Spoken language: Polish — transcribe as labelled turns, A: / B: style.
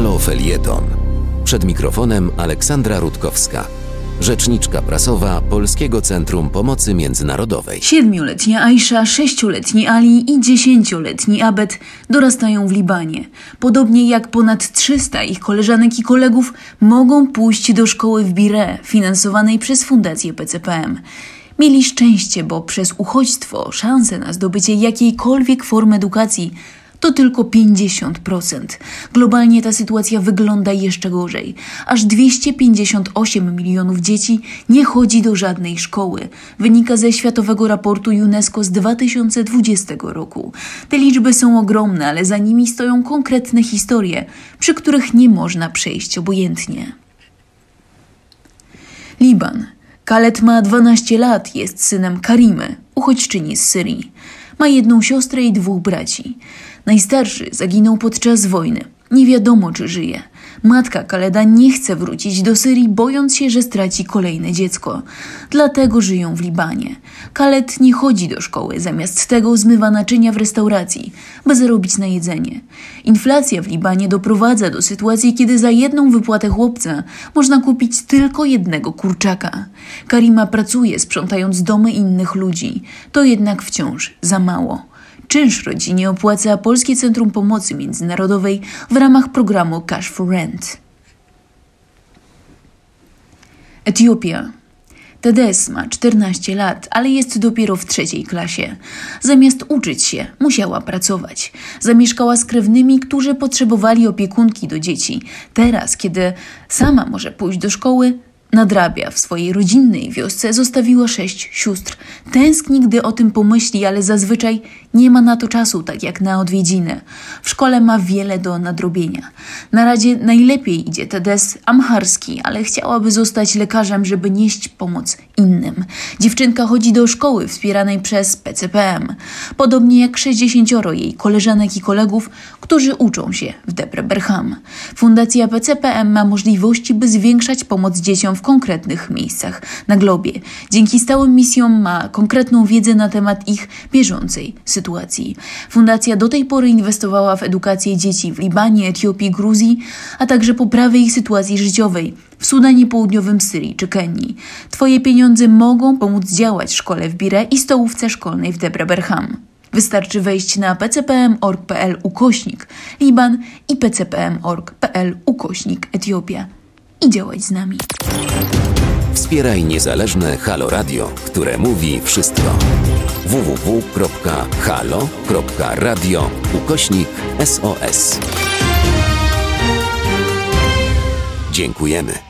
A: Halo Felieton. Przed mikrofonem Aleksandra Rutkowska, rzeczniczka prasowa Polskiego Centrum Pomocy Międzynarodowej.
B: Siedmioletnia Aisha, sześcioletni Ali i dziesięcioletni Abed dorastają w Libanie. Podobnie jak ponad 300 ich koleżanek i kolegów mogą pójść do szkoły w Bire, finansowanej przez Fundację PCPM. Mieli szczęście, bo przez uchodźstwo szanse na zdobycie jakiejkolwiek formy edukacji to tylko 50%. Globalnie ta sytuacja wygląda jeszcze gorzej. Aż 258 milionów dzieci nie chodzi do żadnej szkoły. Wynika ze Światowego Raportu UNESCO z 2020 roku. Te liczby są ogromne, ale za nimi stoją konkretne historie, przy których nie można przejść obojętnie. Liban. Kalet ma 12 lat, jest synem Karimy, uchodźczyni z Syrii. Ma jedną siostrę i dwóch braci. Najstarszy zaginął podczas wojny. Nie wiadomo, czy żyje. Matka Kaleda nie chce wrócić do Syrii, bojąc się, że straci kolejne dziecko. Dlatego żyją w Libanie. Kaled nie chodzi do szkoły, zamiast tego zmywa naczynia w restauracji, by zarobić na jedzenie. Inflacja w Libanie doprowadza do sytuacji, kiedy za jedną wypłatę chłopca można kupić tylko jednego kurczaka. Karima pracuje, sprzątając domy innych ludzi. To jednak wciąż za mało. Czynsz rodzinie opłaca Polskie Centrum Pomocy Międzynarodowej w ramach programu Cash for Rent. Etiopia. Tedes ma 14 lat, ale jest dopiero w trzeciej klasie. Zamiast uczyć się, musiała pracować. Zamieszkała z krewnymi, którzy potrzebowali opiekunki do dzieci. Teraz, kiedy sama może pójść do szkoły, nadrabia. W swojej rodzinnej wiosce zostawiła sześć sióstr. Tęskni, gdy o tym pomyśli, ale zazwyczaj nie ma na to czasu, tak jak na odwiedziny. W szkole ma wiele do nadrobienia. Na razie najlepiej idzie Tedes amharski, ale chciałaby zostać lekarzem, żeby nieść pomoc innym. Dziewczynka chodzi do szkoły wspieranej przez PCPM, podobnie jak 60 jej koleżanek i kolegów, którzy uczą się w Debre Berham. Fundacja PCPM ma możliwości, by zwiększać pomoc dzieciom w konkretnych miejscach na globie. Dzięki stałym misjom ma konkretną wiedzę na temat ich bieżącej sytuacji. Fundacja do tej pory inwestowała w edukację dzieci w Libanie, Etiopii, Gruzji, a także poprawę ich sytuacji życiowej w Sudanie Południowym, Syrii czy Kenii. Twoje pieniądze mogą pomóc działać szkole w Bire i stołówce szkolnej w Debre Berham. Wystarczy wejść na pcpm.org.pl ukośnik Liban i pcpm.org.pl ukośnik Etiopia i działać z nami.
A: Wspieraj niezależne Halo Radio, które mówi wszystko. www.halo.radio ukośnik SOS. Dziękujemy.